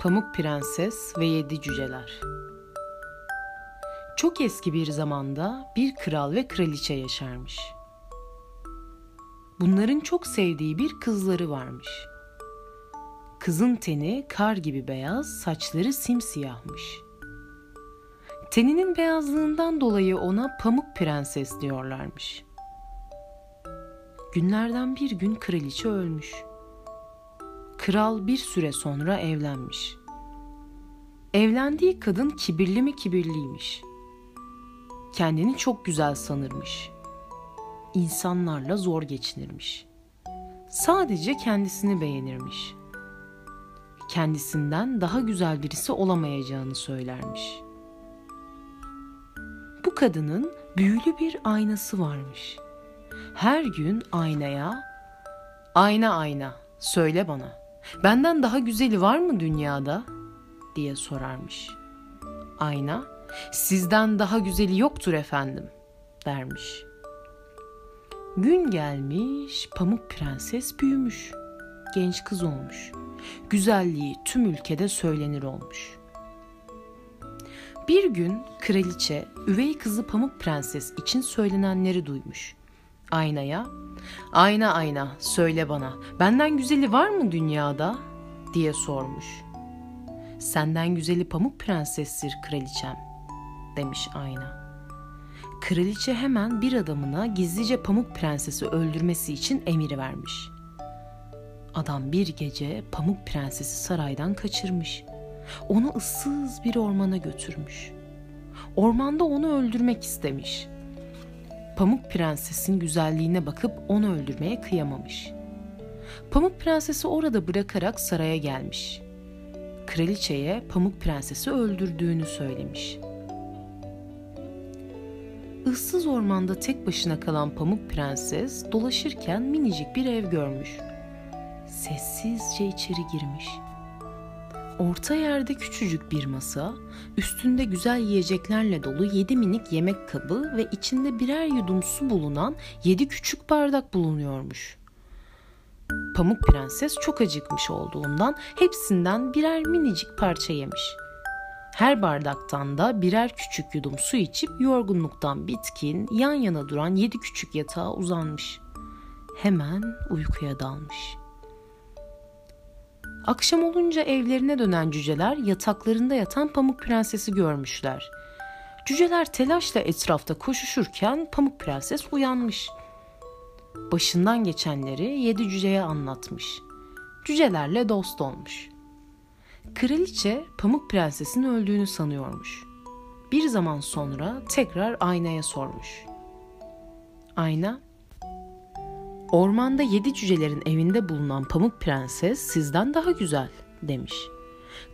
Pamuk Prenses ve Yedi Cüceler Çok eski bir zamanda bir kral ve kraliçe yaşarmış. Bunların çok sevdiği bir kızları varmış. Kızın teni kar gibi beyaz, saçları simsiyahmış. Teninin beyazlığından dolayı ona Pamuk Prenses diyorlarmış. Günlerden bir gün kraliçe ölmüş. Kral bir süre sonra evlenmiş. Evlendiği kadın kibirli mi kibirliymiş. Kendini çok güzel sanırmış. İnsanlarla zor geçinirmiş. Sadece kendisini beğenirmiş. Kendisinden daha güzel birisi olamayacağını söylermiş. Bu kadının büyülü bir aynası varmış. Her gün aynaya "Ayna ayna, söyle bana. Benden daha güzeli var mı dünyada?" diye sorarmış. Ayna, "Sizden daha güzeli yoktur efendim." dermiş. Gün gelmiş, Pamuk Prenses büyümüş. Genç kız olmuş. Güzelliği tüm ülkede söylenir olmuş. Bir gün kraliçe üvey kızı Pamuk Prenses için söylenenleri duymuş. Aynaya, "Ayna ayna, söyle bana, benden güzeli var mı dünyada?" diye sormuş. "Senden güzeli Pamuk Prensestir kraliçem." demiş ayna. Kraliçe hemen bir adamına gizlice Pamuk Prensesi öldürmesi için emir vermiş. Adam bir gece Pamuk Prensesi saraydan kaçırmış. Onu ıssız bir ormana götürmüş. Ormanda onu öldürmek istemiş. Pamuk Prenses'in güzelliğine bakıp onu öldürmeye kıyamamış. Pamuk Prenses'i orada bırakarak saraya gelmiş. Kraliçeye Pamuk Prenses'i öldürdüğünü söylemiş. Issız ormanda tek başına kalan Pamuk Prenses dolaşırken minicik bir ev görmüş. Sessizce içeri girmiş. Orta yerde küçücük bir masa, üstünde güzel yiyeceklerle dolu yedi minik yemek kabı ve içinde birer yudum su bulunan yedi küçük bardak bulunuyormuş. Pamuk Prenses çok acıkmış olduğundan hepsinden birer minicik parça yemiş. Her bardaktan da birer küçük yudum su içip yorgunluktan bitkin yan yana duran yedi küçük yatağa uzanmış. Hemen uykuya dalmış.'' Akşam olunca evlerine dönen cüceler yataklarında yatan Pamuk Prenses'i görmüşler. Cüceler telaşla etrafta koşuşurken Pamuk Prenses uyanmış. Başından geçenleri yedi cüceye anlatmış. Cücelerle dost olmuş. Kraliçe Pamuk Prenses'in öldüğünü sanıyormuş. Bir zaman sonra tekrar aynaya sormuş. Ayna, Ormanda yedi cücelerin evinde bulunan Pamuk Prenses sizden daha güzel demiş.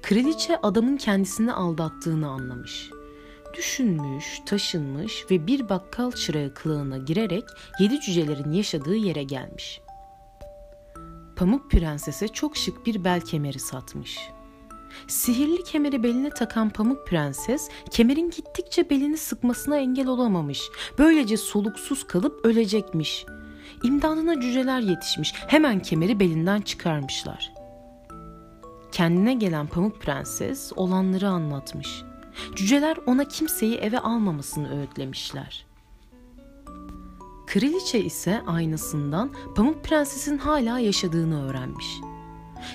Kraliçe adamın kendisini aldattığını anlamış. Düşünmüş, taşınmış ve bir bakkal çırağı kılığına girerek yedi cücelerin yaşadığı yere gelmiş. Pamuk Prenses'e çok şık bir bel kemeri satmış. Sihirli kemeri beline takan Pamuk Prenses kemerin gittikçe belini sıkmasına engel olamamış. Böylece soluksuz kalıp ölecekmiş.'' İmdadına cüceler yetişmiş. Hemen kemeri belinden çıkarmışlar. Kendine gelen Pamuk Prenses olanları anlatmış. Cüceler ona kimseyi eve almamasını öğütlemişler. Kraliçe ise aynasından Pamuk Prenses'in hala yaşadığını öğrenmiş.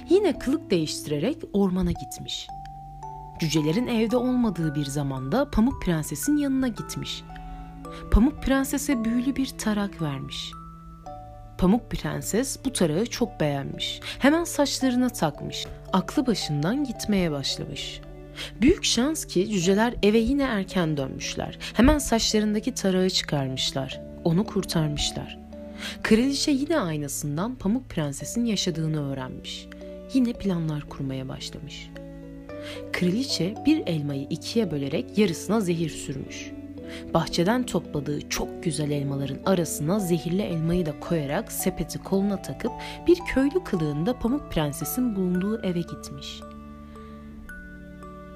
Yine kılık değiştirerek ormana gitmiş. Cücelerin evde olmadığı bir zamanda Pamuk Prenses'in yanına gitmiş. Pamuk Prenses'e büyülü bir tarak vermiş. Pamuk Prenses bu tarağı çok beğenmiş. Hemen saçlarına takmış. Aklı başından gitmeye başlamış. Büyük şans ki cüceler eve yine erken dönmüşler. Hemen saçlarındaki tarağı çıkarmışlar. Onu kurtarmışlar. Kraliçe yine aynasından Pamuk Prenses'in yaşadığını öğrenmiş. Yine planlar kurmaya başlamış. Kraliçe bir elmayı ikiye bölerek yarısına zehir sürmüş. Bahçeden topladığı çok güzel elmaların arasına zehirli elmayı da koyarak sepeti koluna takıp bir köylü kılığında Pamuk Prenses'in bulunduğu eve gitmiş.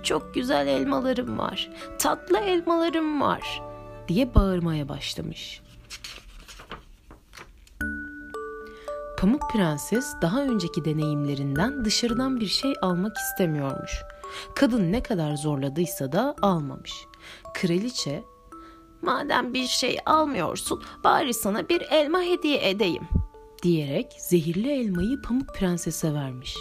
Çok güzel elmalarım var, tatlı elmalarım var diye bağırmaya başlamış. Pamuk Prenses daha önceki deneyimlerinden dışarıdan bir şey almak istemiyormuş. Kadın ne kadar zorladıysa da almamış. Kraliçe, "Madem bir şey almıyorsun, bari sana bir elma hediye edeyim." diyerek zehirli elmayı Pamuk Prenses'e vermiş.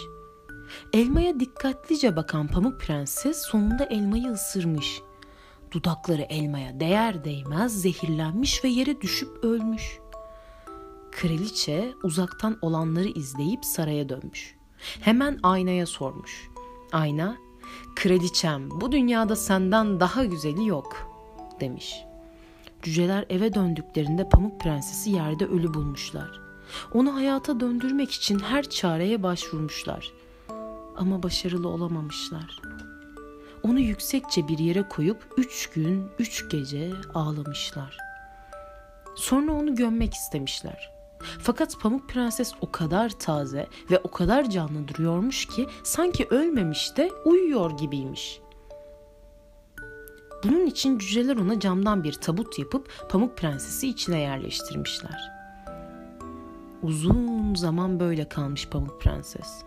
Elmaya dikkatlice bakan Pamuk Prenses sonunda elmayı ısırmış. Dudakları elmaya değer değmez zehirlenmiş ve yere düşüp ölmüş. Kraliçe uzaktan olanları izleyip saraya dönmüş. Hemen aynaya sormuş. Ayna, kraliçem bu dünyada senden daha güzeli yok demiş. Cüceler eve döndüklerinde Pamuk Prensesi yerde ölü bulmuşlar. Onu hayata döndürmek için her çareye başvurmuşlar. Ama başarılı olamamışlar. Onu yüksekçe bir yere koyup üç gün, üç gece ağlamışlar. Sonra onu gömmek istemişler. Fakat Pamuk Prenses o kadar taze ve o kadar canlı duruyormuş ki sanki ölmemiş de uyuyor gibiymiş. Bunun için cüceler ona camdan bir tabut yapıp Pamuk Prensesi içine yerleştirmişler. Uzun zaman böyle kalmış Pamuk Prenses.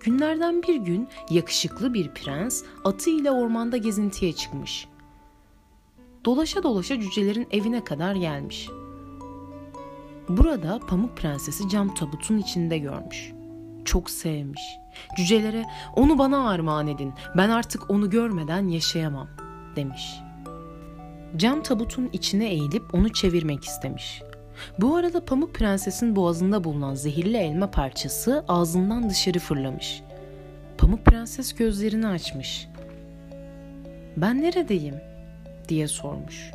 Günlerden bir gün yakışıklı bir prens atıyla ormanda gezintiye çıkmış. Dolaşa dolaşa cücelerin evine kadar gelmiş. Burada Pamuk Prensesi cam tabutun içinde görmüş. Çok sevmiş. Cücelere onu bana armağan edin. Ben artık onu görmeden yaşayamam demiş. Cam tabutun içine eğilip onu çevirmek istemiş. Bu arada Pamuk Prenses'in boğazında bulunan zehirli elma parçası ağzından dışarı fırlamış. Pamuk Prenses gözlerini açmış. "Ben neredeyim?" diye sormuş.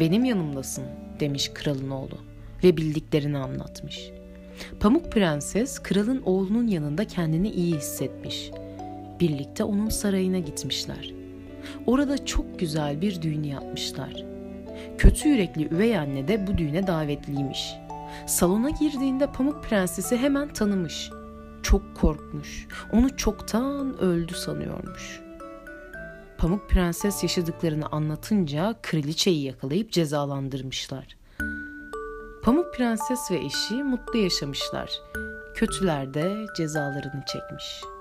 "Benim yanımdasın." demiş kralın oğlu ve bildiklerini anlatmış. Pamuk Prenses kralın oğlunun yanında kendini iyi hissetmiş. Birlikte onun sarayına gitmişler. Orada çok güzel bir düğün yapmışlar. Kötü yürekli üvey anne de bu düğüne davetliymiş. Salona girdiğinde Pamuk Prensesi hemen tanımış. Çok korkmuş. Onu çoktan öldü sanıyormuş. Pamuk Prenses yaşadıklarını anlatınca kraliçeyi yakalayıp cezalandırmışlar. Pamuk Prenses ve eşi mutlu yaşamışlar. Kötüler de cezalarını çekmiş.''